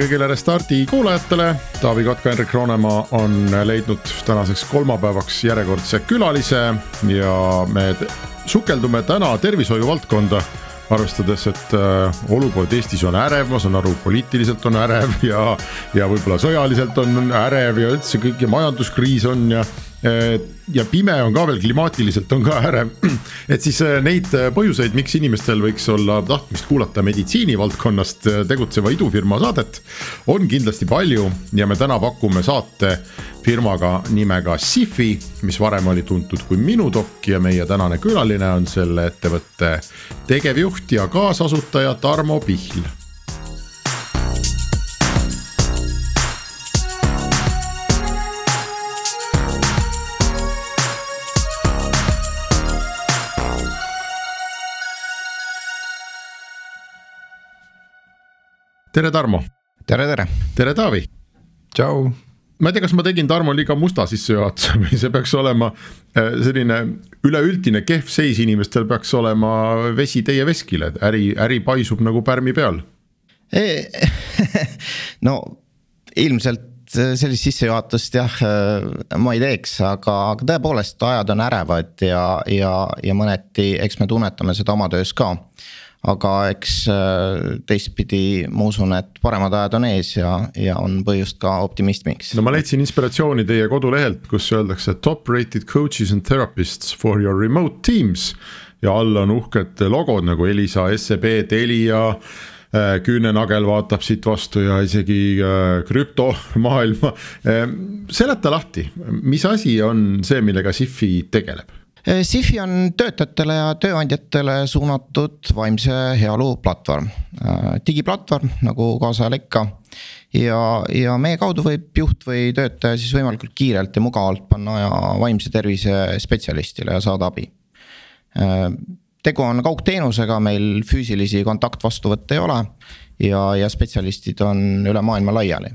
kõigile Restardi kuulajatele, Taavi Kotka, Henrik Roonemaa on leidnud tänaseks kolmapäevaks järjekordse külalise ja me sukeldume täna tervishoiu valdkonda arvestades, et äh, olukord Eestis on ärev, ma saan aru, poliitiliselt on ärev ja, ja võib-olla sõjaliselt on ärev ja üldse kõik ja majanduskriis on ja ja pime on ka veel, klimaatiliselt on ka ärev. et siis äh, neid äh, põhjuseid, miks inimestel võiks olla tahtmist kuulata meditsiinivaldkonnast äh, tegutseva idufirma saadet, on kindlasti palju ja me täna pakume saate firmaga nimega Sifi, mis varem oli tuntud kui Minudoc ja meie tänane külaline on selle ettevõtte tegevjuht ja kaasasutaja Tarmo Pihl tere, Tarmo. tere, tere. tere, Taavi. tšau. ma ei tea, kas ma tegin Tarmo liiga musta sissejuhatuse või see peaks olema äh, selline üleüldine kehv seis inimestel peaks olema vesi teie veskile, äri, äri paisub nagu pärmi peal e. no ilmselt sellist sissejuhatust jah, ma ei teeks, aga, aga tõepoolest ajad on ärevad ja, ja, ja mõneti, eks me tunnetame seda oma töös ka aga eks äh, teistpidi ma usun, et paremad ajad on ees ja, ja on põhjust ka optimismiks. no ma leidsin inspiratsiooni teie kodulehelt, kus öeldakse top rated coaches and therapists for your remote teams. ja all on uhked logod nagu Elisa, SEB, Telia äh, küünenagel vaatab siit vastu ja isegi äh, krüptomaailma. seleta lahti, mis asi on see, millega Sifi tegeleb? Eh, Sifi on töötajatele ja tööandjatele suunatud vaimse heaolu platvorm, eh, digiplatvorm nagu kaasajal ikka. ja, ja meie kaudu võib juht või töötaja siis võimalikult kiirelt ja mugavalt panna aja vaimse tervise spetsialistile ja saada abi. Eh, tegu on kaugteenusega, meil füüsilisi kontaktvastuvõtte ei ole ja, ja spetsialistid on üle maailma laiali.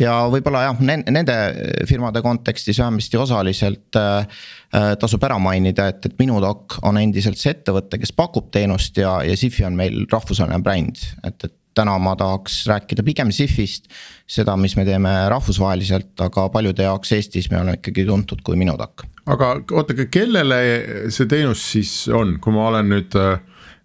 Ja võib-olla jah, nende firmade kontekstis vähemasti osaliselt äh, äh, tasub ära mainida, et, et Minudoc on endiselt see ettevõte, kes pakub teenust ja, ja Sifi on meil rahvusvaheline bränd, et, et täna ma tahaks rääkida pigem Sifist, seda, mis me teeme rahvusvaheliselt, aga paljude jaoks Eestis me oleme ikkagi tuntud kui Minudoc. aga oota, kellele see teenus siis on, kui ma olen nüüd äh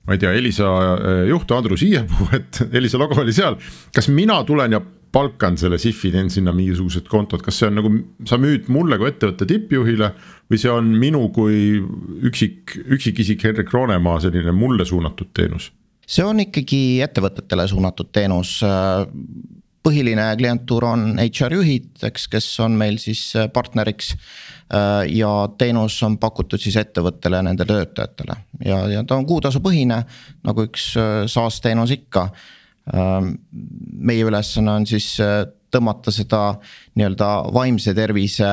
ma ei tea, Elisa äh, juht Andrus Iiepuu, et Elisa logo oli seal, kas mina tulen ja palkan selle SIF-i, teen sinna mingisugused kontod, kas see on nagu, sa müüd mulle kui ettevõtte tippjuhile või see on minu kui üksik, üksikisik Henrik Roonemaa selline mulle suunatud teenus? see on ikkagi ettevõtetele suunatud teenus põhiline klientuur on HR juhid, eks, kes on meil siis partneriks ja teenus on pakutud siis ettevõttele ja nende töötajatele ja, ja ta on kuutasupõhine nagu üks SaaS teenus ikka. Äh, meie ülesanne on siis tõmmata seda nii-öelda vaimse tervise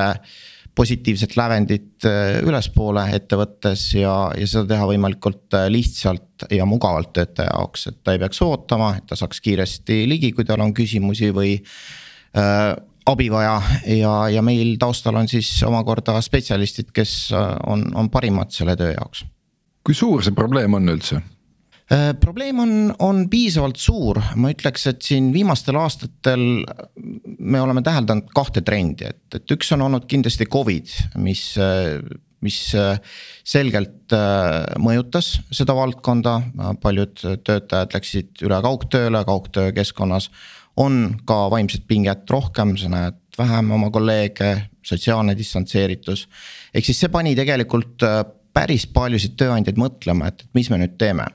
positiivset lävendit ülespoole ettevõttes ja, ja seda teha võimalikult lihtsalt ja mugavalt töötaja jaoks, et ta ei peaks ootama, et ta saaks kiiresti ligi, kui tal on küsimusi või abi vaja ja, ja meil taustal on siis omakorda spetsialistid, kes äh, on, on parimad selle töö jaoks. kui suur see probleem on üldse? Äh, probleem on, on piisavalt suur, ma ütleks, et siin viimastel aastatel me oleme täheldanud kahte trendi, et, et üks on olnud kindlasti Covid, mis, mis selgelt mõjutas seda valdkonda, paljud töötajad läksid üle kaugtööle, kaugtöökeskkonnas on ka vaimset pinget rohkem, sa näed vähem oma kolleege, sotsiaalne distantseeritus. ehk siis see pani tegelikult äh, päris paljusid tööandjaid mõtlema, et, et mis me nüüd teeme.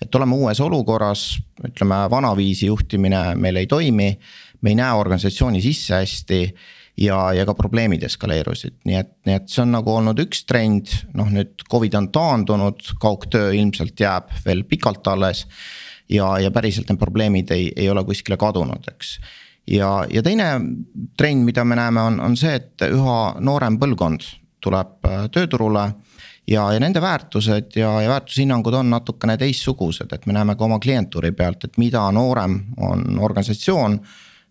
Et oleme uues olukorras, ütleme vanaviisi juhtimine meil ei toimi, me ei näe organisatsiooni sisse hästi ja, ja ka probleemid eskaleerusid, nii et, nii et see on nagu olnud üks trend, noh nüüd Covid on taandunud, kaugtöö ilmselt jääb veel pikalt alles ja, ja päriselt need probleemid ei, ei ole kuskile kadunud, eks. ja, ja teine trend, mida me näeme, on, on see, et üha noorem põlvkond tuleb äh, tööturule ja, ja nende väärtused ja, ja väärtushinnangud on natukene teistsugused, et me näeme ka oma klientuuri pealt, et mida noorem on organisatsioon.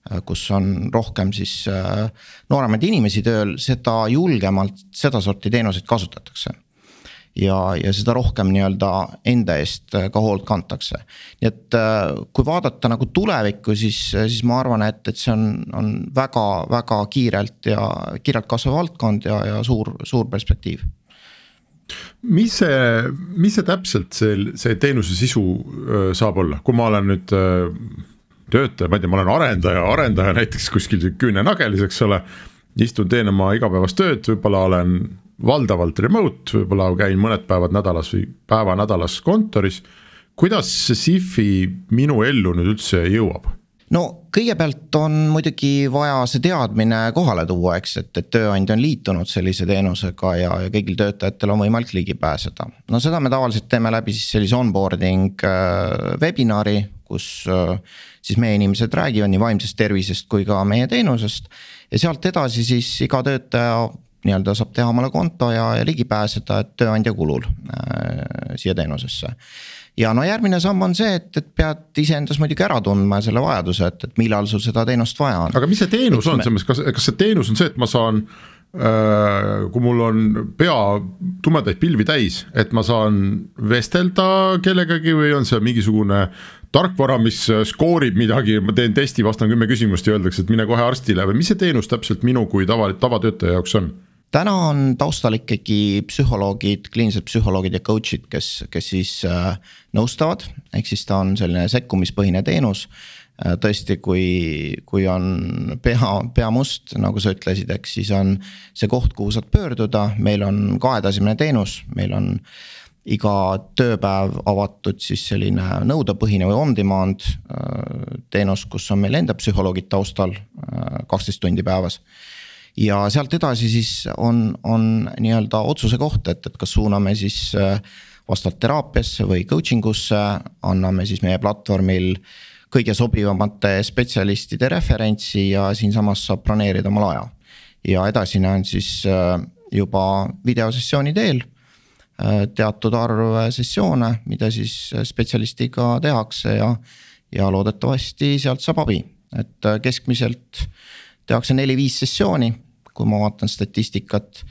Äh, kus on rohkem siis äh, nooremaid inimesi tööl, seda julgemalt sedasorti teenuseid kasutatakse ja, ja seda rohkem nii-öelda enda eest äh, ka hoolt kantakse. nii et äh, kui vaadata nagu tulevikku, siis, siis ma arvan, et, et see on, on väga-väga kiirelt ja kiirelt kasvav valdkond ja, ja suur, suur perspektiiv mis see, mis see täpselt see, see teenuse sisu äh, saab olla, kui ma olen nüüd töötaja, ma ei tea, ma olen arendaja, arendaja näiteks kuskil küünenagel, eks ole. istun, teen oma igapäevast tööd, võib-olla olen valdavalt remote, võib-olla käin mõned päevad nädalas või päeva nädalas kontoris. kuidas see Sifi minu ellu nüüd üldse jõuab? no kõigepealt on muidugi vaja see teadmine kohale tuua, eks, et, et tööandja on liitunud sellise teenusega ja, ja kõigil töötajatel on võimalik ligi pääseda. no seda me tavaliselt teeme läbi siis sellise onboarding äh, webinari, kus äh, siis meie inimesed räägivad nii vaimsest tervisest kui ka meie teenusest. ja sealt edasi siis iga töötaja nii-öelda saab teha omale konto ja, ja ligi pääseda tööandja kulul äh, siia teenusesse. ja no järgmine samm on see, et, et pead iseendas muidugi ära tundma selle vajaduse, et, et millal sul seda teenust vaja on. aga mis see teenus Eks on me..., selles mõttes, kas, kas see teenus on see, et ma saan äh, kui mul on pea tumedaid pilvi täis, et ma saan vestelda kellegagi või on see mingisugune tarkvara, mis skoorib midagi, ma teen testi, vastan kümme küsimust ja öeldakse, et mine kohe arstile või mis see teenus täpselt minu kui tava, tavatöötaja jaoks on? Täna on taustal ikkagi psühholoogid, kliinilised psühholoogid ja coach'id, kes, kes siis äh, nõustavad, ehk siis ta on selline sekkumispõhine teenus. Äh,. tõesti, kui, kui on pea, pea must, nagu sa ütlesid, eks siis on see koht, kuhu saad pöörduda, meil on kahetasemeline teenus, meil on iga tööpäev avatud siis selline nõudepõhine või on-demand äh, teenus, kus on meil enda psühholoogid taustal äh, kaksteist tundi päevas ja sealt edasi siis on, on nii-öelda otsuse koht, et, et kas suuname siis äh, vastavalt teraapiasse või coaching usse, anname siis meie platvormil kõige sobivamate spetsialistide referentsi ja siinsamas saab broneerida omal aja. ja edasine on siis äh, juba videosessiooni teel äh, teatud arv sessioone, mida siis spetsialistiga tehakse ja, ja loodetavasti sealt saab abi, et keskmiselt tehakse neli-viis sessiooni, kui ma vaatan statistikat.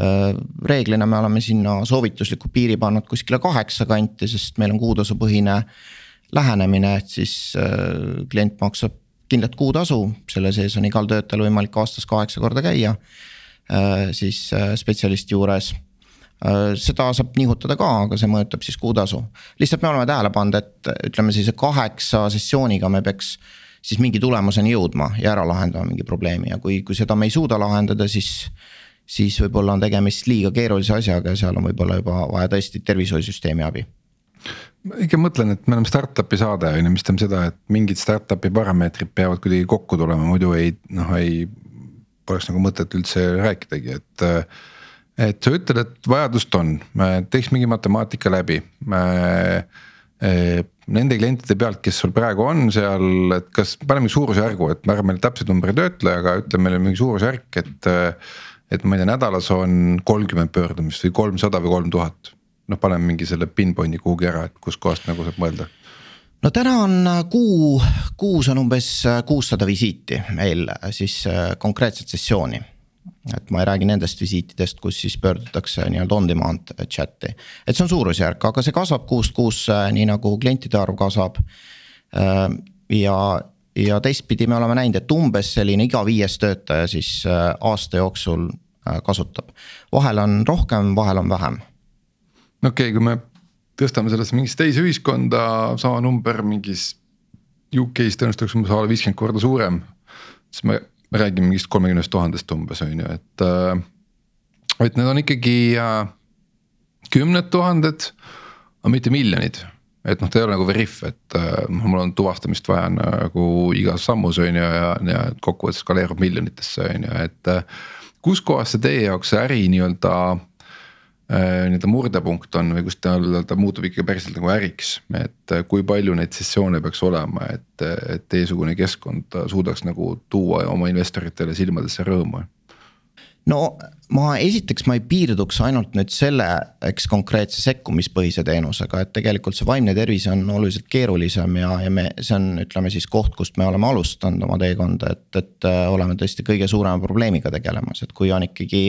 Äh, reeglina me oleme sinna soovitusliku piiri pannud kuskile kaheksa kanti, sest meil on kuutasupõhine lähenemine, et siis äh, klient maksab kindlat kuutasu, selle sees on igal töötajal võimalik aastas kaheksa korda käia. Äh, siis spetsialisti juures seda saab nihutada ka, aga see mõjutab siis kuutasu. lihtsalt me oleme tähele pannud, et ütleme sellise kaheksa sessiooniga me peaks siis mingi tulemuseni jõudma ja ära lahendama mingi probleemi ja kui, kui seda me ei suuda lahendada, siis. siis võib-olla on tegemist liiga keerulise asjaga ja seal on võib-olla juba vaja tõesti tervishoiusüsteemi abi ma ikka mõtlen, et me oleme startup'i saade on ju, mis tähendab seda, et mingid startup'i parameetrid peavad kuidagi kokku tulema, muidu ei noh, ei. Poleks nagu mõtet üldse rääkidagi, et. et sa ütled, et vajadust on, teeks mingi matemaatika läbi nende klientide pealt, kes sul praegu on seal, et kas paneme suurusjärgu, et ärme täpseid numbreid ütle, aga ütle meile mingi suurusjärk, et. et ma ei tea, nädalas on kolmkümmend pöördumist või kolmsada või kolm tuhat. noh, paneme mingi selle pinpoint'i kuhugi ära, et kuskohast nagu saab mõelda no täna on kuu, kuus on umbes kuussada visiiti meil siis konkreetset sessiooni et ma ei räägi nendest visiitidest, kus siis pöördutakse nii-öelda on demand chat'i. et see on suurusjärk, aga see kasvab kuust kuusse, nii nagu klientide arv kasvab. Äh, ja, ja teistpidi me oleme näinud, et umbes selline iga viies töötaja siis äh, aasta jooksul äh, kasutab. vahel on rohkem, vahel on vähem. no okei okay,, kui me tõstame sellesse mingisse teise ühiskonda, sama number mingis UK-s tõenäoliselt oleks umbes viiskümmend korda suurem. siis me me räägime mingist kolmekümnest tuhandest umbes on ju, et. Äh, et need on ikkagi äh, kümned tuhanded, aga mitte miljonid. et noh, ta ei ole nagu veriff, et äh, mul on tuvastamist vaja nagu igas sammus on ju ja, ja kokkuvõttes skaleerub miljonitesse on ju, et. kuskohast see teie jaoks see äri nii-öelda nii-öelda murdepunkt on või kus ta, ta muutub ikka päriselt nagu äriks, et äh, kui palju neid sessioone peaks olema, et, et teisugune keskkond suudaks nagu tuua oma investoritele silmadesse rõõmu? No ma esiteks ma ei piirduks ainult nüüd selle, eks konkreetse sekkumispõhise teenusega, et tegelikult see vaimne tervis on oluliselt keerulisem ja, ja me, see on, ütleme siis koht, kust me oleme alustanud oma teekonda, et, et äh, oleme tõesti kõige suurema probleemiga tegelemas, et kui on ikkagi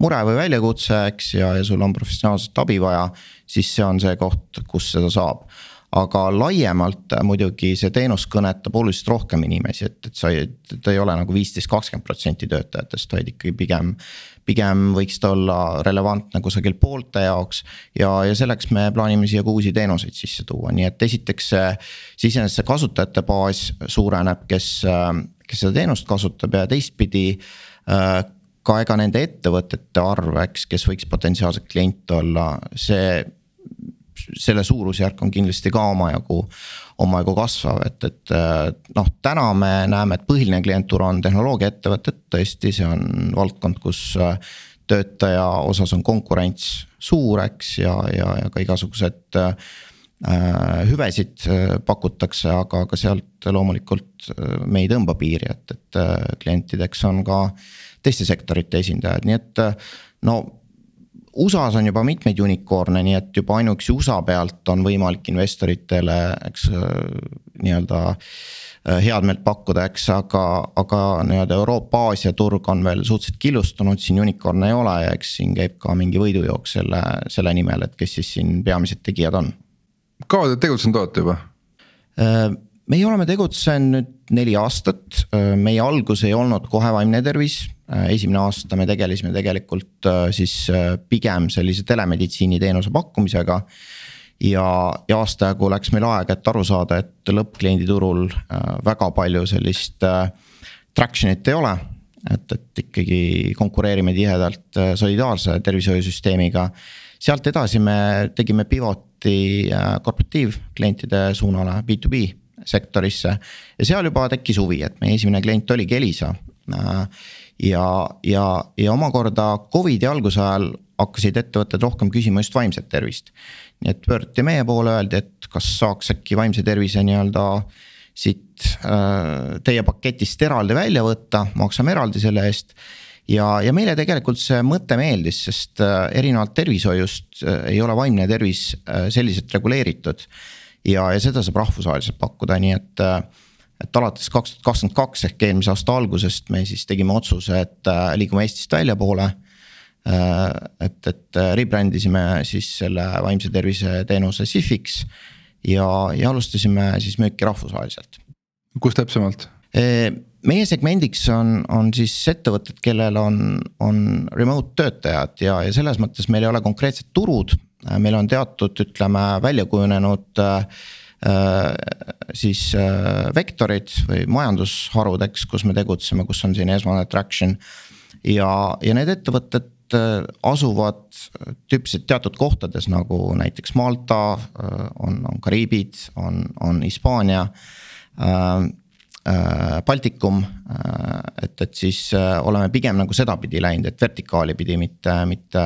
mure või väljakutse, eks, ja, ja sul on professionaalset abi vaja, siis see on see koht, kus seda saab aga laiemalt muidugi see teenus kõnetab oluliselt rohkem inimesi, et, et sa ei, ta ei ole nagu viisteist, kakskümmend protsenti töötajatest, vaid ikkagi pigem. pigem võiks ta olla relevantne kusagil poolte jaoks ja, ja selleks me plaanime siia ka uusi teenuseid sisse tuua, nii et esiteks see. see iseenesest see kasutajate baas suureneb, kes, kes seda teenust kasutab ja teistpidi ka ega nende ettevõtete arv, eks, kes võiks potentsiaalselt klient olla, see selle suurusjärk on kindlasti ka omajagu, omajagu kasvav, et, et noh, täna me näeme, et põhiline klientuur on tehnoloogiaettevõtted, tõesti, see on valdkond, kus töötaja osas on konkurents suur, eks, ja, ja, ja ka igasugused äh, hüvesid pakutakse, aga, aga sealt loomulikult me ei tõmba piiri, et, et klientideks on ka teiste sektorite esindajad, nii et no USA-s on juba mitmeid unicorn'e, nii et juba ainuüksi USA pealt on võimalik investoritele, eks nii-öelda äh, head meelt pakkuda, eks, aga, aga nii-öelda Euroopa, Aasia turg on veel suhteliselt killustunud, siin unicorn'e ei ole ja eks siin käib ka mingi võidujooks selle, selle nimel, et kes siis siin peamised tegijad on. kaua te tegutsenud olete juba? Äh, meie oleme tegutsenud nüüd neli aastat, äh, meie algus ei olnud kohe vaimne tervis Äh, esimene aasta me tegelesime tegelikult äh, siis äh, pigem sellise telemeditsiini teenuse pakkumisega. ja, ja aasta jagu läks meil aega, et aru saada, et lõppkliendi turul väga palju sellist traction'it ei ole. et, et ikkagi konkureerime tihedalt solidaarse tervishoiusüsteemiga. sealt edasi me tegime pivoti korporatiivklientide suunale, B2B sektorisse. ja seal juba tekkis huvi, et meie esimene klient oligi Elisa ja, ja, ja omakorda Covidi alguse ajal hakkasid ettevõtted rohkem küsima just vaimset tervist. nii et pöörduti meie poole, öeldi, et kas saaks äkki vaimse tervise nii-öelda siit äh, teie paketist eraldi välja võtta, maksame eraldi selle eest. ja, ja meile tegelikult see mõte meeldis, sest äh, erinevalt tervishoiust äh, ei ole vaimne tervis äh, selliselt reguleeritud. ja, ja seda saab rahvusvaheliselt pakkuda, nii et et alates kaks tuhat kakskümmend kaks ehk eelmise aasta algusest me siis tegime otsuse, et äh, liigume Eestist väljapoole. Äh, et, et äh, rebrand isime siis selle vaimse tervise teenuse Sifiks ja, ja alustasime siis müüki rahvusvaheliselt. kus täpsemalt? meie segmendiks on, on siis ettevõtted, kellel on, on remote töötajad ja, ja selles mõttes meil ei ole konkreetsed turud. meil on teatud, ütleme välja kujunenud Äh, siis äh, vektorid või majandusharud, eks, kus me tegutseme, kus on siin esmane traction. ja, ja need ettevõtted äh, asuvad tüüpiliselt teatud kohtades nagu näiteks Malta, on, on Kariibid, on, on Hispaania äh,. Baltikum, et, et siis oleme pigem nagu sedapidi läinud, et vertikaali pidi, mitte, mitte,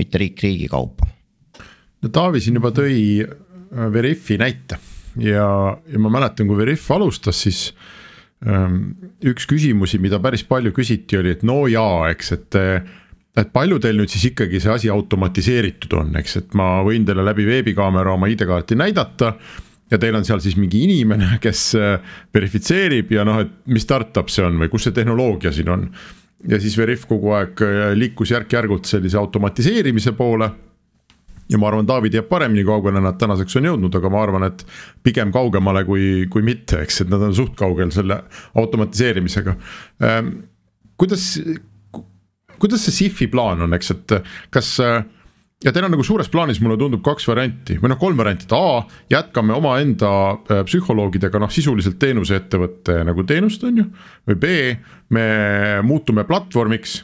mitte riik riigi kaupa. no Taavi siin juba tõi Veriffi näite ja, ja ma mäletan, kui Veriff alustas, siis ähm, üks küsimusi, mida päris palju küsiti, oli, et no jaa, eks, et et palju teil nüüd siis ikkagi see asi automatiseeritud on, eks, et ma võin teile läbi veebikaamera oma ID-kaarti näidata. ja teil on seal siis mingi inimene, kes äh, verifitseerib ja noh, et mis startup see on või kus see tehnoloogia siin on. ja siis Veriff kogu aeg äh, liikus järk-järgult sellise automatiseerimise poole ja ma arvan, Taavi teab paremini, kaugele nad tänaseks on jõudnud, aga ma arvan, et pigem kaugemale kui, kui mitte, eks, et nad on suht kaugel selle automatiseerimisega ähm,. kuidas, kuidas see SIFi plaan on, eks, et kas ja teil on nagu suures plaanis, mulle tundub kaks varianti või noh, kolm varianti, et A jätkame omaenda äh, psühholoogidega noh, sisuliselt teenuseettevõtte nagu teenust, on ju. või B me muutume platvormiks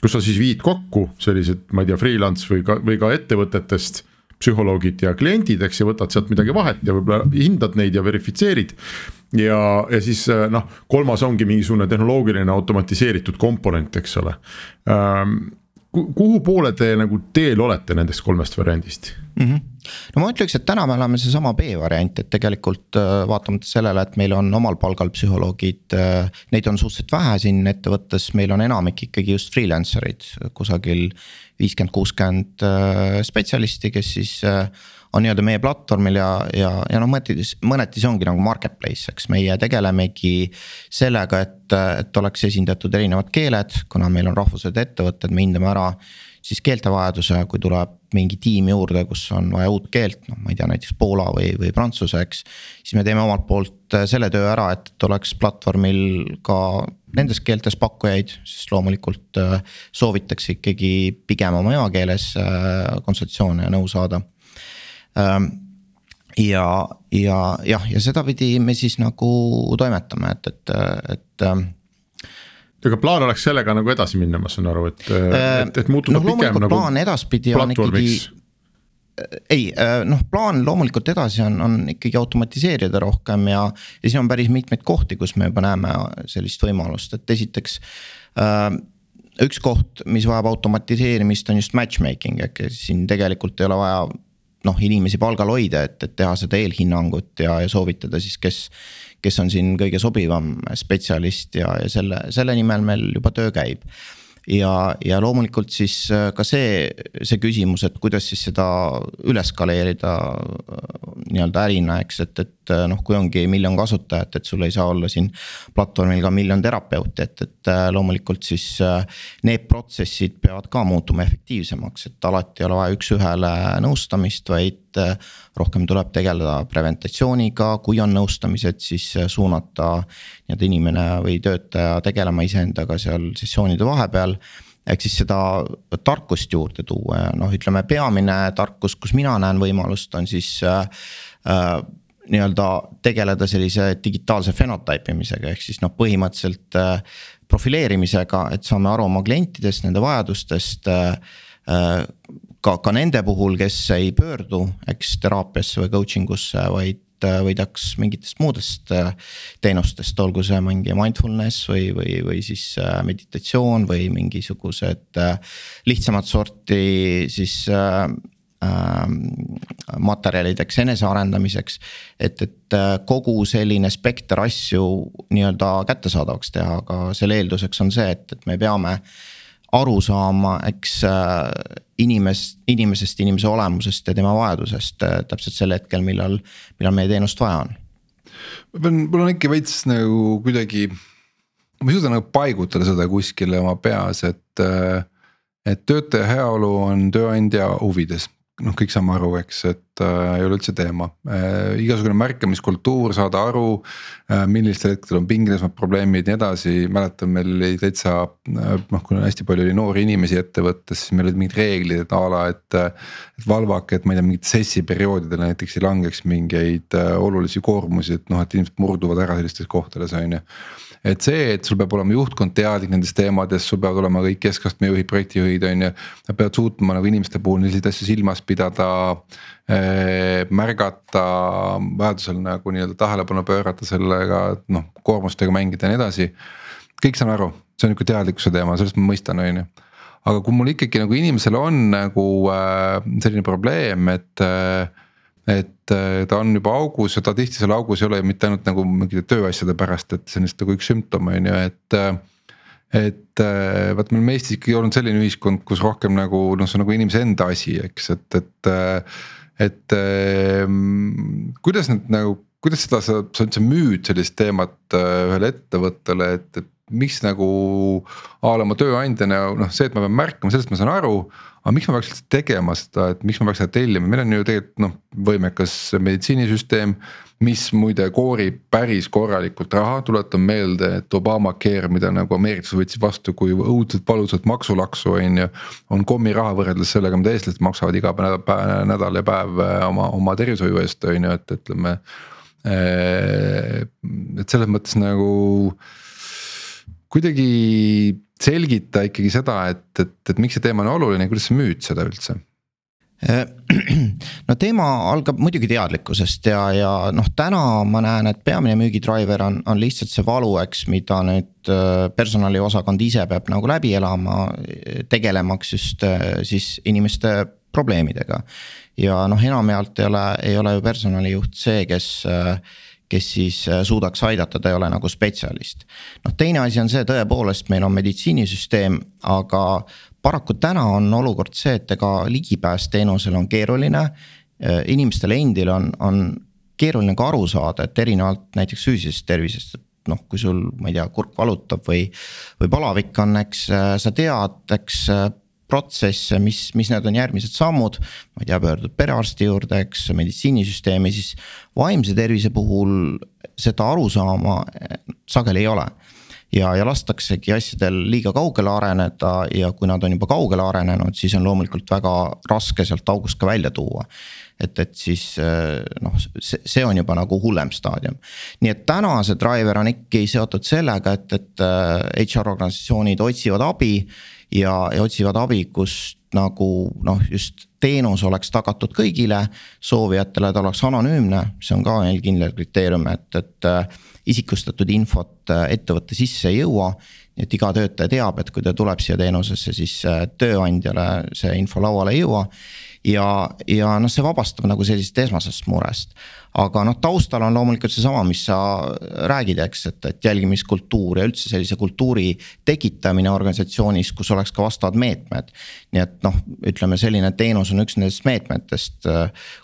kus sa siis viid kokku sellised, ma ei tea, freelance või ka, või ka ettevõtetest psühholoogid ja kliendid, eks, ja võtad sealt midagi vahet ja võib-olla hindad neid ja verifitseerid. ja, ja siis noh, kolmas ongi mingisugune tehnoloogiline automatiseeritud komponent, eks ole ähm, kuhu poole te nagu teel olete nendest kolmest variandist mm? -hmm. No ma ütleks, et täna me oleme seesama B-variant, et tegelikult äh, vaatamata sellele, et meil on omal palgal psühholoogid. Äh, neid on suhteliselt vähe siin ettevõttes, meil on enamik ikkagi just freelancer'id kusagil viiskümmend, kuuskümmend äh, spetsialisti, kes siis on nii-öelda meie platvormil ja, ja, ja noh, mõneti, mõneti see ongi nagu marketplace, eks meie tegelemegi sellega, et, et oleks esindatud erinevad keeled, kuna meil on rahvused ettevõtted, me hindame ära siis keeltevajaduse, kui tuleb mingi tiim juurde, kus on vaja uut keelt, noh, ma ei tea, näiteks poola või, või prantsuse, eks. siis me teeme omalt poolt selle töö ära, et, oleks platvormil ka nendes keeltes pakkujaid, sest loomulikult soovitakse ikkagi pigem oma emakeeles konsultatsioone ja nõu saada Ehm, ja, ja jah, ja sedapidi me siis nagu toimetame, et, et, et aga plaan oleks sellega nagu edasi minna, ma saan aru, et, et, et muutuda no, pigem nagu. plaan edaspidi on ikkagi ei noh, plaan loomulikult edasi on, on ikkagi automatiseerida rohkem ja, ja siin on päris mitmeid kohti, kus me juba näeme sellist võimalust, et esiteks äh,. üks koht, mis vajab automatiseerimist, on just matchmaking, ehk siin tegelikult ei ole vaja noh, inimesi palgal hoida, et, et teha seda eelhinnangut ja, ja soovitada siis, kes. Kes on siin kõige sobivam spetsialist ja, ja selle, selle nimel meil juba töö käib. Ja, ja loomulikult siis äh, ka see, see küsimus, et kuidas siis seda üles skaleerida äh, nii-öelda ärina, eks, et, et äh, noh, kui ongi miljon kasutajat, et sul ei saa olla siin platvormil ka miljon terapeuti, et, et loomulikult siis need protsessid peavad ka muutuma efektiivsemaks, et alati ei ole vaja üks-ühele nõustamist, vaid rohkem tuleb tegeleda preventatsiooniga, kui on nõustamised, siis suunata nii-öelda inimene või töötaja tegelema iseendaga seal sessioonide vahepeal. Ehk siis seda tarkust juurde tuua ja noh, ütleme peamine tarkus, kus mina näen võimalust, on siis äh, äh, nii-öelda tegeleda sellise digitaalse phenotype imisega, ehk siis noh, põhimõtteliselt äh, profileerimisega, et saame aru oma klientidest, nende vajadustest äh, äh ka, ka nende puhul, kes ei pöördu, eks teraapiasse või coaching usse, vaid äh, võidaks mingitest muudest äh, teenustest, olgu see mingi mindfulness või, või, või siis äh, meditatsioon või mingisugused lihtsamat sorti siis äh, materjalideks enesearendamiseks. et, et kogu selline spekter asju nii-öelda kättesaadavaks teha, aga selle eelduseks on see, et, et me peame aru saama, eks inimest, inimesest, inimese olemusest ja tema vajadusest äh, täpselt sel hetkel, millal, millal meie teenust vaja on. ma pean, mul on ikka veits nagu kuidagi, ma ei suuda nagu paigutada seda kuskile oma peas, et. Äh, et töötaja heaolu on tööandja huvides noh, kõik saame aru, eks, et äh, ei ole üldse teema äh,. igasugune märkamiskultuur, saada aru äh,, millistel hetkedel on pingelised probleemid ja nii edasi, mäletan, meil oli täitsa äh, noh, kui hästi palju oli noori inimesi ettevõttes, siis meil olid mingid reeglid, et a la, et. et valvake, et ma ei tea, mingit sessi perioodidel näiteks ei langeks mingeid äh, olulisi koormusi, et noh, et inimesed murduvad ära sellistes kohtades, on ju et see, et sul peab olema juhtkond teadlik nendest teemadest, sul peavad olema kõik keskastme juhid, projektijuhid on ju. Nad peavad suutma nagu inimeste puhul selliseid asju silmas pidada äh,. märgata, vajadusel nagu nii-öelda tähelepanu pöörata sellega, et noh koormustega mängida ja nii edasi. kõik saan aru, see on nihuke teadlikkuse teema, sellest ma mõistan, on ju aga kui mul ikkagi nagu inimesel on nagu äh, selline probleem, et äh, et äh, ta on juba augus ja ta tihti seal augus ei ole mitte ainult nagu mingite tööasjade pärast, et see on lihtsalt nagu üks sümptom on ju, et. Äh, et äh, vaat me oleme Eestis ikkagi olnud selline ühiskond, kus rohkem nagu noh, see on nagu inimese enda asi, eks, et, et. et kuidas nüüd nagu, kuidas seda sa, sa üldse müüd sellist teemat ühele ettevõttele, et, et miks nagu a la oma tööandjana noh, see, et ma pean märkama, sellest ma saan aru aga miks ma peaks üldse tegema seda, et miks ma peaks seda tellima, meil on ju tegelikult noh, võimekas meditsiinisüsteem. mis muide koorib päris korralikult raha, tuletan meelde, et Obamacare, mida nagu ameeriklased võtsid vastu kui õudselt valusat maksulaksu on ju. on kommiraha võrreldes sellega, mida eestlased maksavad iga päev, nädal ja päev äh, oma, oma tervishoiu eest on ju, et ütleme. Äh, et selles mõttes nagu kuidagi selgita ikkagi seda, et, et, et miks see teema on oluline, kuidas sa müüd seda üldse? no teema algab muidugi teadlikkusest ja, ja noh, täna ma näen, et peamine müügidriver on, on lihtsalt see valu, eks, mida nüüd äh, personaliosakond ise peab nagu läbi elama. tegelemaks just äh, siis inimeste probleemidega. ja noh, enamjaolt ei ole, ei ole ju personalijuht see, kes kes siis suudaks aidata, ta ei ole nagu spetsialist. noh, teine asi on see, tõepoolest, meil on meditsiinisüsteem, aga paraku täna on olukord see, et ega ligipääs teenusele on keeruline. inimestel endil on, on keeruline ka aru saada, et erinevalt näiteks füüsilisest tervisest, et noh, kui sul, ma ei tea, kurk valutab või, või palavik on, eks sa tead, eks protsesse, mis, mis need on järgmised sammud. ma ei tea, pöördud perearsti juurde, eks meditsiinisüsteemi, siis vaimse tervise puhul seda arusaama sageli ei ole ja, ja lastaksegi asjadel liiga kaugele areneda ja kui nad on juba kaugele arenenud, siis on loomulikult väga raske sealt august ka välja tuua. et, et siis noh, see, see on juba nagu hullem staadium. nii et täna see driver on ikkagi seotud sellega, et, et HR organisatsioonid otsivad abi ja, ja otsivad abi, kust nagu noh, just teenus oleks tagatud kõigile soovijatele, ta oleks anonüümne, see on ka meil kindel kriteerium, et, et isikustatud infot äh, ettevõtte sisse ei jõua. et iga töötaja teab, et kui ta tuleb siia teenusesse, siis äh, tööandjale see info lauale ei jõua ja, ja noh, see vabastab nagu sellisest esmasest murest. aga noh, taustal on loomulikult seesama, mis sa räägid, eks, et, et jälgimiskultuur ja üldse sellise kultuuri tekitamine organisatsioonis, kus oleks ka vastavad meetmed. nii et noh, ütleme selline teenus on üks nendest meetmetest,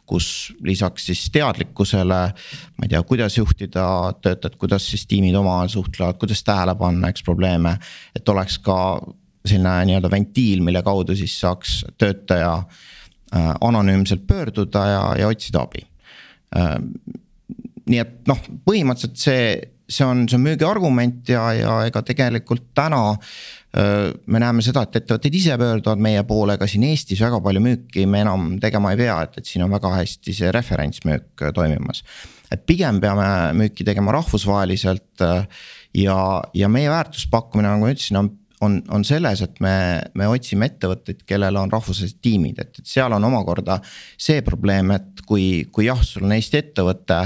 kus lisaks siis teadlikkusele. ma ei tea, kuidas juhtida töötajat, kuidas siis tiimid omavahel suhtlevad, kuidas tähele panna, eks probleeme, et oleks ka selline nii-öelda ventiil, mille kaudu siis saaks töötaja Äh, anonüümselt pöörduda ja, ja otsida abi. Äh, nii et noh, põhimõtteliselt see, see on, see on müügiargument ja, ja ega tegelikult täna äh, me näeme seda, et ettevõtted ise pöörduvad meie poole, ka siin Eestis väga palju müüki me enam tegema ei pea, et, et siin on väga hästi see referentsmüük toimimas. et pigem peame müüki tegema rahvusvaheliselt ja, ja meie väärtuspakkumine, nagu ma ütlesin, on on, on selles, et me, me otsime ettevõtteid, kellel on rahvusvahelised tiimid, et, et seal on omakorda see probleem, et kui, kui jah, sul on Eesti ettevõte,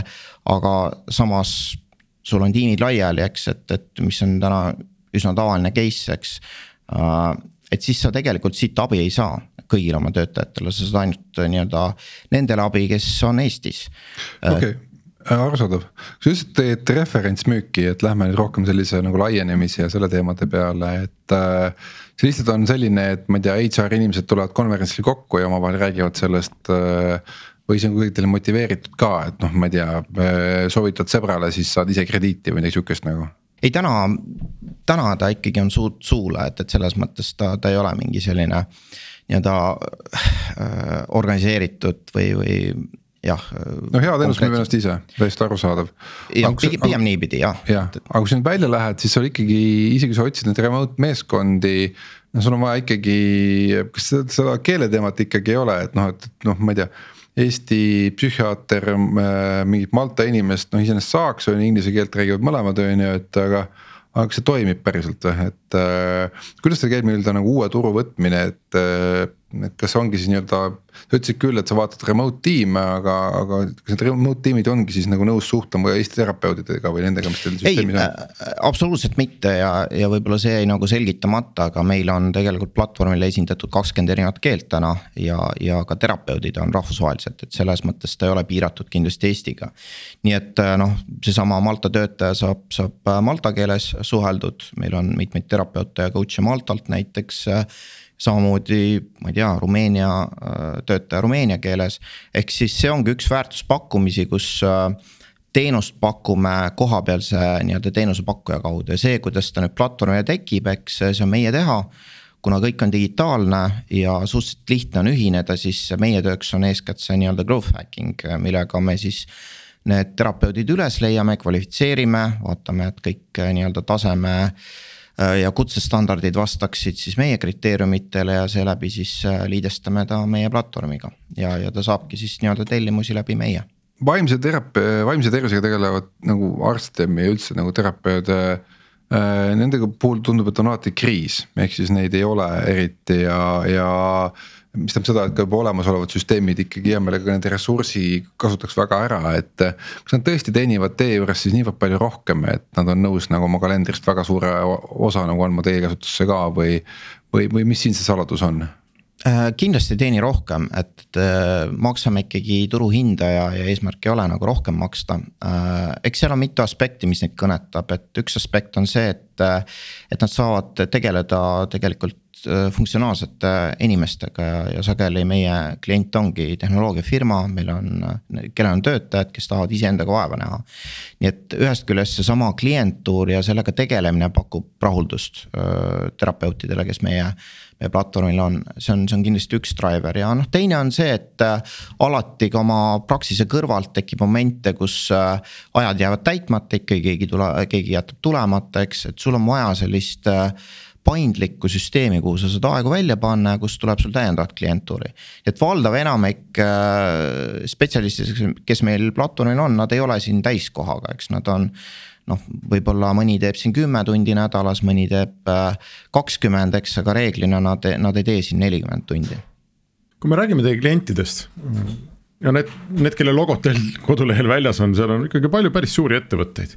aga samas sul on tiimid laiali, eks, et, et mis on täna üsna tavaline case, eks. Äh, et siis sa tegelikult siit abi ei saa kõigile oma töötajatele, sa saad ainult nii-öelda nendele abi, kes on Eestis. okei okay Äh, arusaadav, sa ütlesid, et referentsmüüki, et lähme nüüd rohkem sellise nagu laienemise ja selle teemade peale, et äh,. see lihtsalt on selline, et ma ei tea, HR inimesed tulevad konverentsil kokku ja omavahel räägivad sellest äh,. või see on kuidagi teile motiveeritud ka, et noh, ma ei tea äh,, soovitad sõbrale, siis saad ise krediiti või midagi sihukest nagu ei täna, täna ta ikkagi on suud suule, et, et selles mõttes ta, ta ei ole mingi selline nii-öelda äh, organiseeritud või, või jah. no hea teenus müüb ennast ise, täiesti arusaadav. jah, pigem, niipidi jah. jah, aga kui sa nüüd välja lähed, siis sul ikkagi, isegi sa otsid neid remote meeskondi. no sul on vaja ikkagi, kas seda, seda keeleteemat ikkagi ei ole, et noh, et noh, ma ei tea. Eesti psühhiaater äh, mingit Malta inimest noh iseenesest saaks, on ju inglise keelt räägivad mõlemad, on ju, et aga aga kas see toimib päriselt või, et äh, kuidas teil käib nii-öelda nagu uue turu võtmine, et äh, et kas ongi siis nii-öelda, sa ütlesid küll, et sa vaatad remote tiime, aga, aga kas need remote tiimid ongi siis nagu nõus suhtlema Eesti terapeutidega või nendega, mis teil süsteemis on? Äh, absoluutselt mitte ja, ja võib-olla see jäi nagu selgitamata, aga meil on tegelikult platvormil esindatud kakskümmend erinevat keelt täna. ja, ja ka terapeudid on rahvusvaheliselt, et selles mõttes ta ei ole piiratud kindlasti Eestiga. nii et äh, noh, seesama Malta töötaja saab, saab äh, malta keeles suheldud, meil on mitmeid terapeute ja coach'e Maltalt näiteks samamoodi ma ei tea, Rumeenia äh, töötaja rumeenia keeles. ehk siis see ongi üks väärtuspakkumisi, kus äh, teenust pakume kohapealse nii-öelda teenusepakkuja kaudu ja see, kuidas ta nüüd platvormile tekib, eks see on meie teha kuna kõik on digitaalne ja suhteliselt lihtne on ühineda, siis meie tööks on eeskätt see nii-öelda growth hacking, millega me siis. Need terapeudid üles leiame, kvalifitseerime, vaatame, et kõik nii-öelda taseme äh, Äh, ja kutsestandardid vastaksid siis meie kriteeriumitele ja seeläbi siis äh, liidestame ta meie platvormiga ja, ja ta saabki siis nii-öelda tellimusi läbi meie. vaimse teraapia, vaimse tervisega tegelevad nagu arste ja üldse nagu terapeude äh,. Nendega puhul tundub, et on alati kriis, ehk siis neid ei ole eriti ja, ja mis tähendab seda, et ka juba olemasolevad süsteemid ikkagi hea meelega nende ressursi kasutaks väga ära, et. kas nad tõesti teenivad teie juures siis niivõrd palju rohkem, et nad on nõus nagu oma kalendrist väga suure osa nagu andma teie kasutusse ka või. või, või mis siin see saladus on? Äh, kindlasti ei teeni rohkem, et äh, maksame ikkagi turuhinda ja, ja eesmärk ei ole nagu rohkem maksta. Äh, eks seal on mitu aspekti, mis neid kõnetab, et üks aspekt on see, et, et nad saavad tegeleda tegelikult Äh, funktsionaalsete inimestega ja, ja sageli meie klient ongi tehnoloogiafirma, meil on, kellel on töötajad, kes tahavad iseendaga vaeva näha. nii et ühest küljest seesama klientuur ja sellega tegelemine pakub rahuldust äh, terapeutidele, kes meie meie platvormil on, see on, see on kindlasti üks driver ja noh, teine on see, et äh, alati ka oma Praxise kõrvalt tekib momente, kus ajad jäävad täitmata, ikkagi keegi tule, keegi jätab tulemata, eks, et sul on vaja sellist äh, paindlikku süsteemi, kuhu sa saad aegu välja panna ja kust tuleb sul täiendavat klientuuri. et valdav enamik äh, spetsialistidest, kes meil platvormil on, nad ei ole siin täiskohaga, eks nad on noh, võib-olla mõni teeb siin kümme tundi nädalas, mõni teeb äh, kakskümmend, eks, aga reeglina nad, nad ei tee siin nelikümmend tundi. kui me räägime teie klientidest ja need, need, kelle logod teil kodulehel väljas on, seal on ikkagi palju päris suuri ettevõtteid.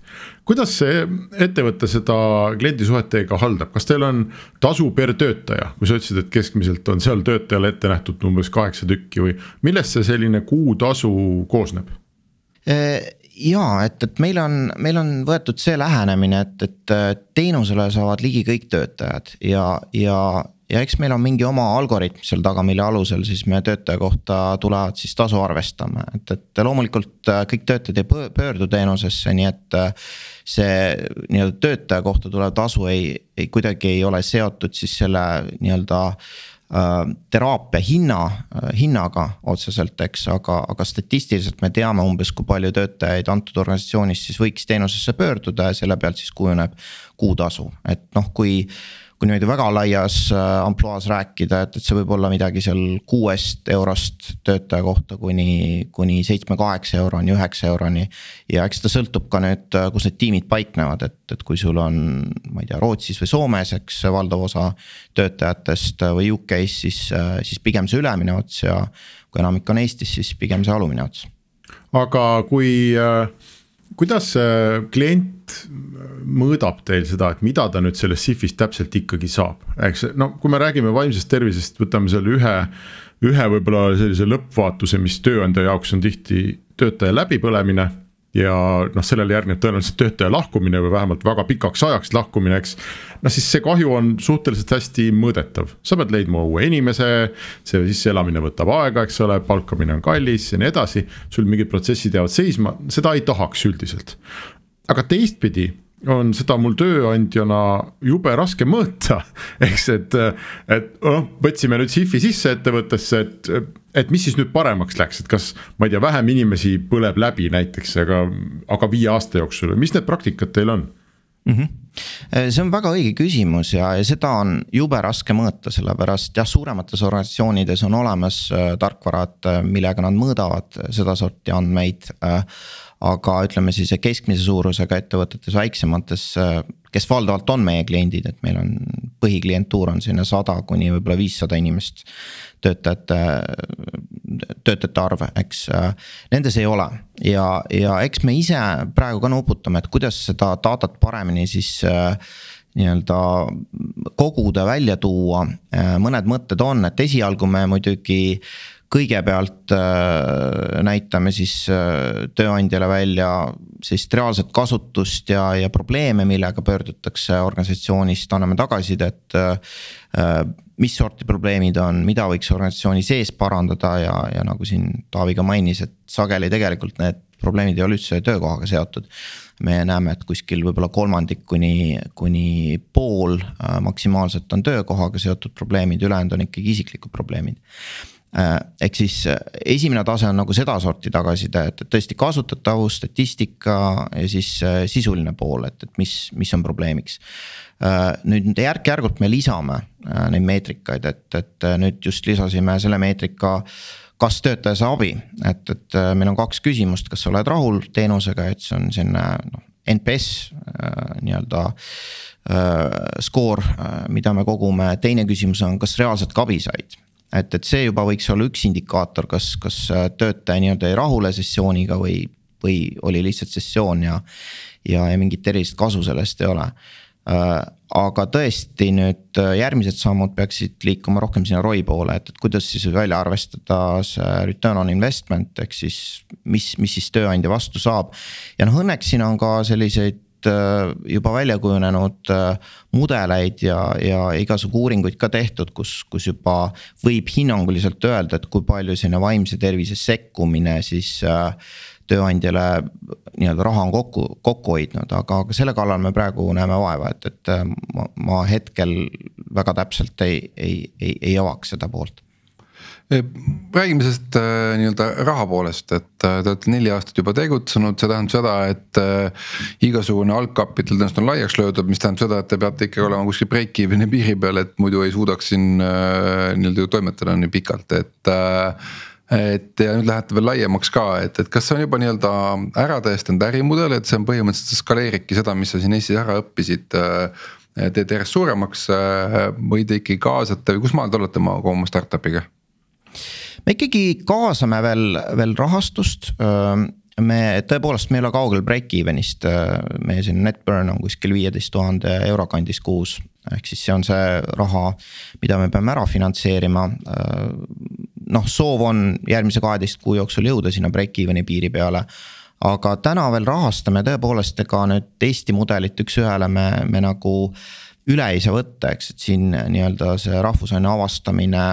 kuidas see ettevõte seda kliendisuhet teiega haldab, kas teil on tasu per töötaja, kui sa ütlesid, et keskmiselt on seal töötajale ette nähtud umbes kaheksa tükki või millest see selline kuutasu koosneb? ja et, et meil on, meil on võetud see lähenemine, et, et teenusele saavad ligi kõik töötajad ja, ja ja eks meil on mingi oma algoritm seal taga, mille alusel siis me töötaja kohta tulevad siis tasu arvestama, et, et loomulikult äh, kõik töötajad ei pöördu teenusesse, nii et. Äh, see nii-öelda töötaja kohta tulev tasu ei, ei kuidagi ei ole seotud siis selle nii-öelda äh, teraapia hinna, hinnaga otseselt, eks, aga, aga statistiliselt me teame umbes, kui palju töötajaid antud organisatsioonis siis võiks teenusesse pöörduda ja selle pealt siis kujuneb kuutasu, et noh, kui kui niimoodi väga laias äh, ampluaas rääkida, et, et see võib olla midagi seal kuuest eurost töötaja kohta kuni, kuni seitsme-kaheksa euroni, üheksa euroni. ja eks ta sõltub ka nüüd, äh, kus need tiimid paiknevad, et, et kui sul on, ma ei tea, Rootsis või Soomes, eks valdav osa töötajatest äh, või UK-s, siis, siis pigem see ülemine ots ja kui enamik on Eestis, siis pigem see alumine ots. aga kui äh kuidas see klient mõõdab teil seda, et mida ta nüüd sellest SIF-ist täpselt ikkagi saab, eks no kui me räägime vaimsest tervisest, võtame selle ühe. ühe võib-olla sellise lõppvaatuse, mis tööandja jaoks on tihti töötaja läbipõlemine ja noh, sellele järgneb tõenäoliselt töötaja lahkumine või vähemalt väga pikaks ajaks lahkumine, eks. noh, siis see kahju on suhteliselt hästi mõõdetav, sa pead leidma uue inimese, see sisseelamine võtab aega, eks ole, palkamine on kallis ja nii edasi. sul mingid protsessid jäävad seisma, seda ei tahaks üldiselt. aga teistpidi on seda mul tööandjana jube raske mõõta, eks, et, et noh, võtsime nüüd SIF-i sisse ettevõttesse, et et mis siis nüüd paremaks läks, et kas ma ei tea, vähem inimesi põleb läbi näiteks, aga, aga viie aasta jooksul, mis need praktikad teil on mm? -hmm see on väga õige küsimus ja, ja seda on jube raske mõõta, sellepärast jah, suuremates organisatsioonides on olemas äh, tarkvarad, äh, millega nad mõõdavad sedasorti andmeid äh, aga ütleme siis keskmise suurusega ettevõtetes, väiksemates, kes valdavalt on meie kliendid, et meil on põhiklientuur on sinna sada kuni võib-olla viissada inimest. Töötajate, töötajate arv, eks, nendes ei ole. Ja, ja eks me ise praegu ka nuputame, et kuidas seda datat paremini siis nii-öelda koguda, välja tuua, mõned mõtted on, et esialgu me muidugi kõigepealt äh, näitame siis äh, tööandjale välja siis reaalset kasutust ja, ja probleeme, millega pöördutakse organisatsioonist, anname tagasisidet äh,. mis sorti probleemid on, mida võiks organisatsiooni sees parandada ja, ja nagu siin Taavi ka mainis, et sageli tegelikult need probleemid ei ole üldse töökohaga seotud. me näeme, et kuskil võib-olla kolmandik kuni, kuni pool maksimaalselt on töökohaga seotud probleemid, ülejäänud on ikkagi isiklikud probleemid ehk siis äh, esimene tase on nagu sedasorti tagasiside, et tõesti kasutatavus, statistika ja siis äh, sisuline pool, et, et mis, mis on probleemiks. nüüd järk-järgult me lisame neid meetrikaid, et, et nüüd just lisasime selle meetrika kas töötaja saab abi, et, et meil on kaks küsimust, kas sa oled rahul teenusega, et see on selline noh, NPS nii-öelda äh, skoor, mida me kogume, teine küsimus on, kas reaalselt ka abi said et, et see juba võiks olla üks indikaator, kas, kas töötaja nii-öelda jäi rahule sessiooniga või, või oli lihtsalt sessioon ja. ja, ja mingit erilist kasu sellest ei ole Äh, aga tõesti nüüd äh, järgmised sammud peaksid liikuma rohkem sinna ROI poole, et, et kuidas siis välja arvestada see return on investment ehk siis mis, mis siis tööandja vastu saab. ja noh, õnneks siin on ka selliseid äh, juba välja kujunenud mudeleid ja, ja igasugu uuringuid ka tehtud, kus, kus juba võib hinnanguliselt öelda, et kui palju selline vaimse tervise sekkumine siis äh, tööandjale nii-öelda raha on kokku, kokku hoidnud, aga, aga selle kallal me praegu näeme vaeva, et, et äh, ma, ma hetkel väga täpselt ei, ei, ei, ei avaks seda poolt räägime sellest äh, nii-öelda raha poolest, et äh, te olete neli aastat juba tegutsenud, see tähendab seda, et äh, igasugune algkapital tõenäoliselt on laiaks löödud, mis tähendab seda, et te peate ikkagi olema kuskil break-even'i piiri peal, et muidu ei suudaks siin nii-öelda toimetada nii pikalt, et et ja nüüd lähete veel laiemaks ka, et, et kas see on juba nii-öelda ära tõestanud ärimudel, et see on põhimõtteliselt skaleeribki seda, mis sa siin Eestis ära õppisid. Äh, teed järjest suuremaks või te ikkagi kaasate või kus maal te olete oma, oma startup'iga? Me ikkagi kaasame veel, veel rahastust me tõepoolest, me ei ole kaugel break-even'ist, meie siin net burn on kuskil viieteist tuhande euro kandis kuus. ehk siis see on see raha, mida me peame ära finantseerima noh, soov on järgmise kaheteist kuu jooksul jõuda sinna break-even'i piiri peale. aga täna veel rahastame tõepoolest, ega nüüd Eesti mudelit üks-ühele me, me nagu üle ei saa võtta, eks, et siin nii-öelda see rahvusaine avastamine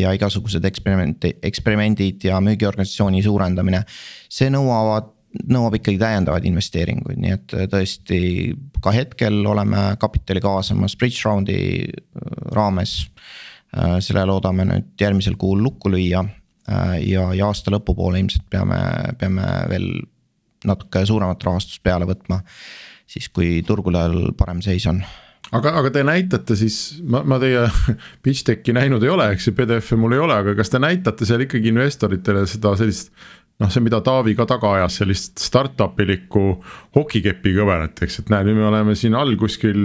ja igasugused eksperimenti, eksperimendid ja müügiorganisatsiooni suurendamine. see nõuavad, nõuab ikkagi täiendavaid investeeringuid, nii et tõesti ka hetkel oleme kapitali kaasamas bridge round'i raames Äh, selle loodame nüüd järgmisel kuul lukku lüüa äh, ja, ja aasta lõpu poole ilmselt peame, peame veel natuke suuremat rahastust peale võtma. siis, kui turgudel parem seis on aga, aga te näitate siis, ma, ma teie pitch deck'i näinud ei ole, eks ju, PDF-e mul ei ole, aga kas te näitate seal ikkagi investoritele seda sellist. noh, see, mida Taavi ka taga ajas, sellist startup ilikku hokikepi kõverat, eks, et näe, nüüd me oleme siin all kuskil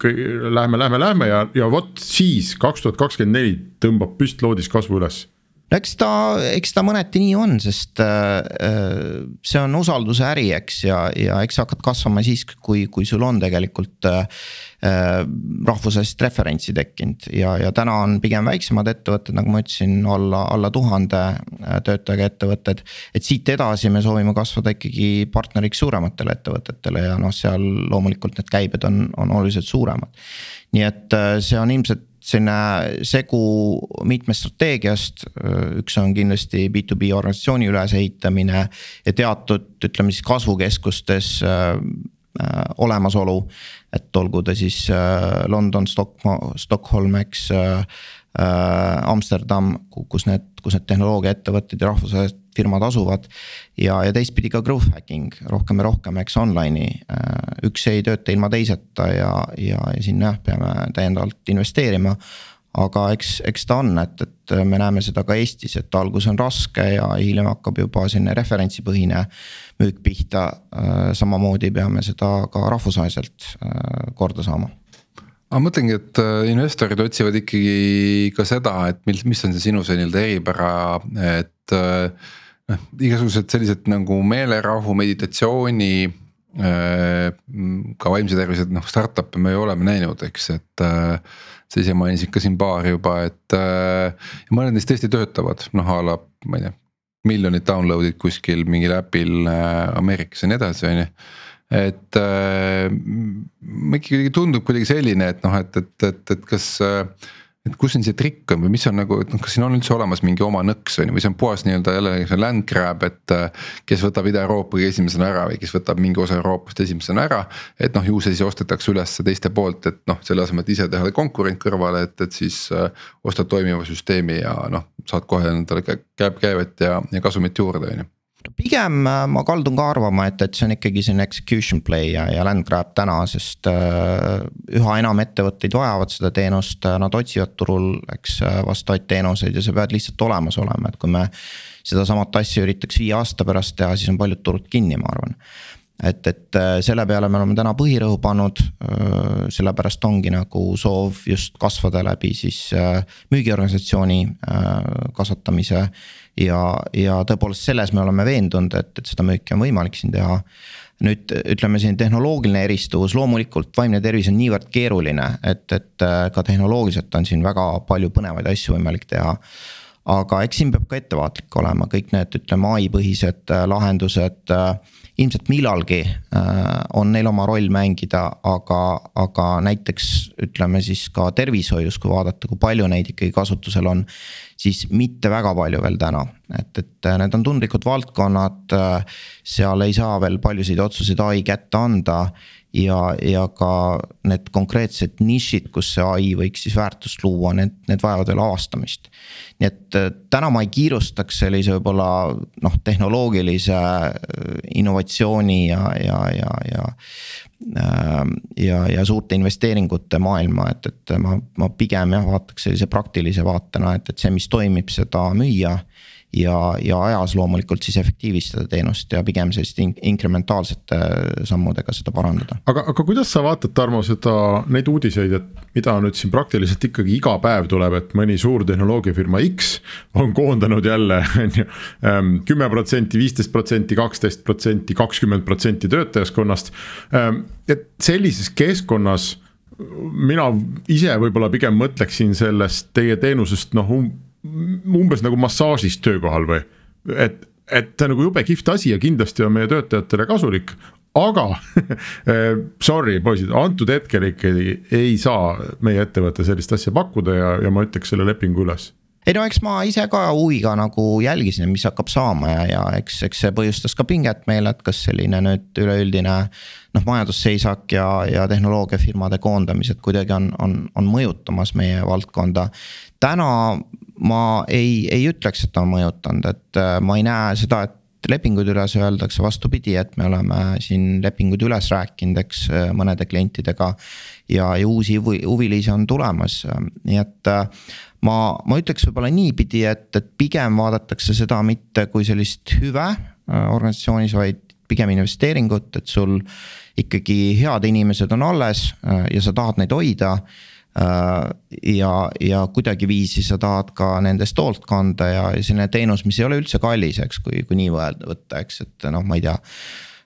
lähme, lähme, lähme ja, ja vot siis kaks tuhat kakskümmend neli tõmbab püstloodis kasvu üles no eks ta, eks ta mõneti nii on, sest äh, äh, see on usalduse äri, eks ja, ja eks sa hakkad kasvama siis, kui, kui sul on tegelikult äh, rahvusvahelist referentsi tekkinud ja, ja täna on pigem väiksemad ettevõtted, nagu ma ütlesin, alla, alla tuhande töötajaga ettevõtted. et siit edasi me soovime kasvada ikkagi partneriks suurematele ettevõtetele ja noh, seal loomulikult need käibed on, on oluliselt suuremad. nii et see on ilmselt selline segu mitmest strateegiast, üks on kindlasti B2B organisatsiooni ülesehitamine ja teatud, ütleme siis kasvukeskustes äh, äh, olemasolu. et olgu ta siis äh, London, Stockholm, Stockholm, eks Amsterdam, kus need, kus need tehnoloogiaettevõtted ja rahvusvahelised firmad asuvad. ja, ja teistpidi ka growth hacking rohkem ja rohkem, eks online'i, üks ei tööta ilma teiseta ja, ja, ja sinna jah, peame täiendavalt investeerima aga eks, eks ta on, et, et me näeme seda ka Eestis, et algus on raske ja hiljem hakkab juba selline referentsipõhine müük pihta. Äh, samamoodi peame seda ka rahvusvaheliselt korda saama ma mõtlengi, et äh, investorid otsivad ikkagi ka seda, et mis, mis on see sinu see nii-öelda eripära, et äh, noh, igasugused sellised nagu meelerahu, meditatsiooni äh,. Ka vaimse tervise noh startup'e me oleme näinud, eks, et äh, sa ise mainisid ka siin paari juba, et äh, mõned neist tõesti töötavad, noh a la ma ei tea. miljonid download'id kuskil mingil äpil äh, Ameerikas ja nii edasi, on ju et äh, ikkagi tundub kuidagi selline, et noh, et, et, et, et kas äh, et kus siin see trikk on või mis on nagu, et noh, kas siin on üldse olemas mingi oma nõks on ju, või see on puhas nii-öelda jälle see land grab, et. Äh, kes võtab Ida-Euroopa esimesena ära või kes võtab mingi osa Euroopast esimesena ära. et noh, ju see siis ostetakse üles teiste poolt, et noh, selle asemel, et ise teha konkurent kõrvale, et, et siis äh, ostad toimiva süsteemi ja noh, saad kohe endale käib käivet ja, ja kasumit juurde, on ju pigem äh, ma kaldun ka arvama, et, et see on ikkagi selline execution play ja, ja land grab täna, sest äh, üha enam ettevõtteid vajavad seda teenust, äh, nad otsivad turul, eks vastavaid teenuseid ja sa pead lihtsalt olemas olema, et kui me. sedasamat asja üritaks viie aasta pärast teha, siis on paljud turud kinni, ma arvan et, et selle peale me oleme täna põhirõhu pannud, sellepärast ongi nagu soov just kasvada läbi siis müügiorganisatsiooni kasvatamise. Ja, ja tõepoolest selles me oleme veendunud, et, et seda müüki on võimalik siin teha. Nüüd ütleme siin tehnoloogiline eristuvus, loomulikult vaimne tervis on niivõrd keeruline, et, et ka tehnoloogiliselt on siin väga palju põnevaid asju võimalik teha. Aga eks siin peab ka ettevaatlik olema, kõik need, ütleme ai põhised lahendused äh, ilmselt millalgi äh, on neil oma roll mängida, aga, aga näiteks ütleme siis ka tervishoius, kui vaadata, kui palju neid ikkagi kasutusel on. Siis mitte väga palju veel täna, et, et äh, need on tundlikud valdkonnad, äh, seal ei saa veel paljusid otsuseid ai kätte anda ja, ja ka need konkreetsed nišid, kus see ai võiks siis väärtust luua, need, need vajavad veel avastamist. nii et äh, täna ma ei kiirustaks sellise võib-olla noh, tehnoloogilise äh, innovatsiooni ja, ja, ja, ja. Äh, ja, ja suurte investeeringute maailma, et, et ma, ma pigem jah, vaataks sellise praktilise vaatena, et, et see, mis toimib, seda müüa ja, ja ajas loomulikult siis efektiivistada teenust ja pigem selliste in inkrementaalsete sammudega seda parandada. aga, aga kuidas sa vaatad, Tarmo, seda, neid uudiseid, et mida nüüd siin praktiliselt ikkagi iga päev tuleb, et mõni suur tehnoloogiafirma X on koondanud jälle, on ju. Ähm, kümme protsenti, viisteist protsenti, kaksteist protsenti, kakskümmend protsenti töötajaskonnast. Ähm, et sellises keskkonnas mina ise võib-olla pigem mõtleksin sellest teie teenusest noh um umbes nagu massaažist töökohal või, et, et see on nagu jube kihvt asi ja kindlasti on meie töötajatele kasulik aga eh, sorry poisid, antud hetkel ikkagi ei saa meie ettevõte sellist asja pakkuda ja, ja ma ütleks selle lepingu üles ei no eks ma ise ka huviga nagu jälgisin, mis hakkab saama ja, ja eks, eks see põhjustas ka pinget meile, et kas selline nüüd üleüldine. noh, majandusseisak ja, ja tehnoloogiafirmade koondamised kuidagi on, on, on mõjutamas meie valdkonda. täna ma ei, ei ütleks, et on mõjutanud, et äh, ma ei näe seda, et lepingud üles öeldakse, vastupidi, et me oleme siin lepingud üles rääkinud, eks äh, mõnede klientidega. ja, ja uusi huvilisi on tulemas, nii et äh, ma, ma ütleks võib-olla niipidi, et, et pigem vaadatakse seda mitte kui sellist hüve organisatsioonis, vaid pigem investeeringut, et sul ikkagi head inimesed on alles ja sa tahad neid hoida ja, ja kuidagiviisi sa tahad ka nendest hoolt kanda ja selline teenus, mis ei ole üldse kallis, eks, kui, kui nii võtta, eks, et noh, ma ei tea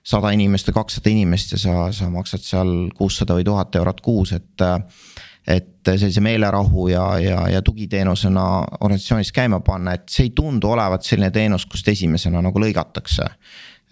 sada inimest või kakssada inimest ja sa, sa maksad seal kuussada või tuhat eurot kuus, et. et sellise meelerahu ja, ja, ja tugiteenusena organisatsioonis käima panna, et see ei tundu olevat selline teenus, kust esimesena nagu lõigatakse.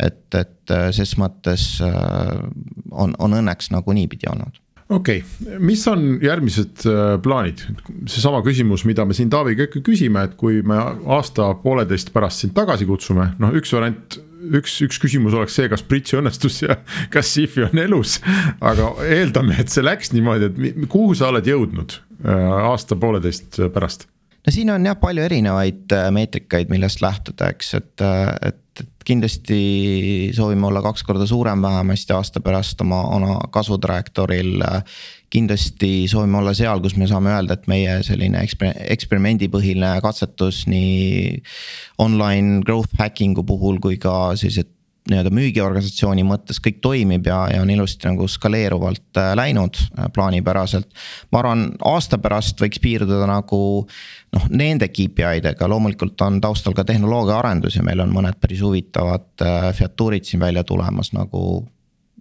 et, et ses mõttes äh, on, on õnneks nagu niipidi olnud okei okay., mis on järgmised äh, plaanid, seesama küsimus, mida me siin Taaviga ikka küsime, et kui me aasta-pooleteist pärast sind tagasi kutsume, noh, üks variant üks, üks küsimus oleks see, kas Bridži õnnestus ja kas Sifi on elus. aga eeldame, et see läks niimoodi, et kuhu sa oled jõudnud äh, aasta-pooleteist pärast? no siin on jah palju erinevaid äh, meetrikaid, millest lähtuda, eks, et, et kindlasti soovime olla kaks korda suurem vähemasti aasta pärast oma, oma kasvutrajektooril. kindlasti soovime olla seal, kus me saame öelda, et meie selline eksper-, eksperimendipõhine katsetus nii online growth hacking'u puhul kui ka sellised nii-öelda müügiorganisatsiooni mõttes kõik toimib ja, ja on ilusti nagu skaleeruvalt äh, läinud äh, plaanipäraselt. ma arvan, aasta pärast võiks piirduda nagu noh, nende KPI dega, loomulikult on taustal ka tehnoloogia arendus ja meil on mõned päris huvitavad äh, feature'id siin välja tulemas nagu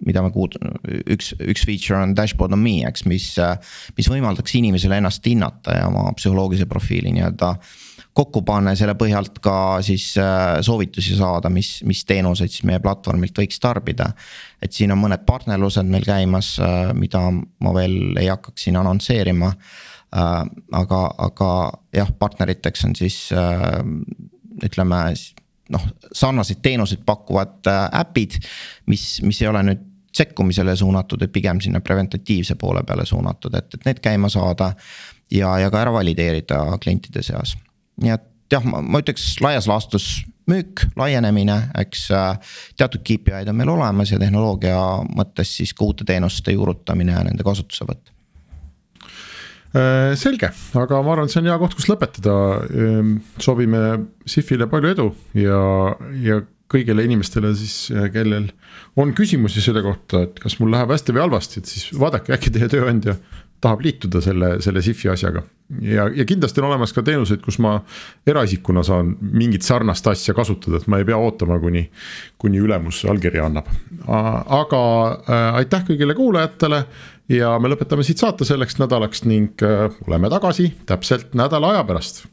mida me kuud-, üks, üks feature on dashboard on me, eks, mis, mis võimaldaks inimesele ennast hinnata ja oma psühholoogilise profiili nii-öelda äh, kokku panna ja selle põhjalt ka siis äh, soovitusi saada, mis, mis teenuseid siis meie platvormilt võiks tarbida. et siin on mõned partnerlused meil käimas, äh, mida ma veel ei hakkaks siin anonsseerima. Äh, aga, aga jah, partneriteks on siis ütleme noh, sarnaseid teenuseid pakkuvad äpid, mis, mis ei ole nüüd sekkumisele suunatud, et pigem sinna preventatiivse poole peale suunatud, et, et need käima saada. ja, ja ka ära valideerida klientide seas nii et jah, ma ütleks laias laastus müük, laienemine, eks äh, teatud KPI-d on meil olemas ja tehnoloogia mõttes siis ka uute teenuste juurutamine ja nende kasutussevõtt äh, selge, aga ma arvan, et see on hea koht, kus lõpetada. Ehm, soovime Sifile palju edu ja, ja kõigile inimestele siis, kellel on küsimusi selle kohta, et kas mul läheb hästi või halvasti, et siis vaadake, äkki teie tööandja tahab liituda selle, selle SIF-i asjaga. ja, ja kindlasti on olemas ka teenuseid, kus ma eraisikuna saan mingit sarnast asja kasutada, et ma ei pea ootama, kuni, kuni ülemus allkirja annab. aga äh, aitäh kõigile kuulajatele ja me lõpetame siit saate selleks nädalaks ning äh, oleme tagasi täpselt nädala aja pärast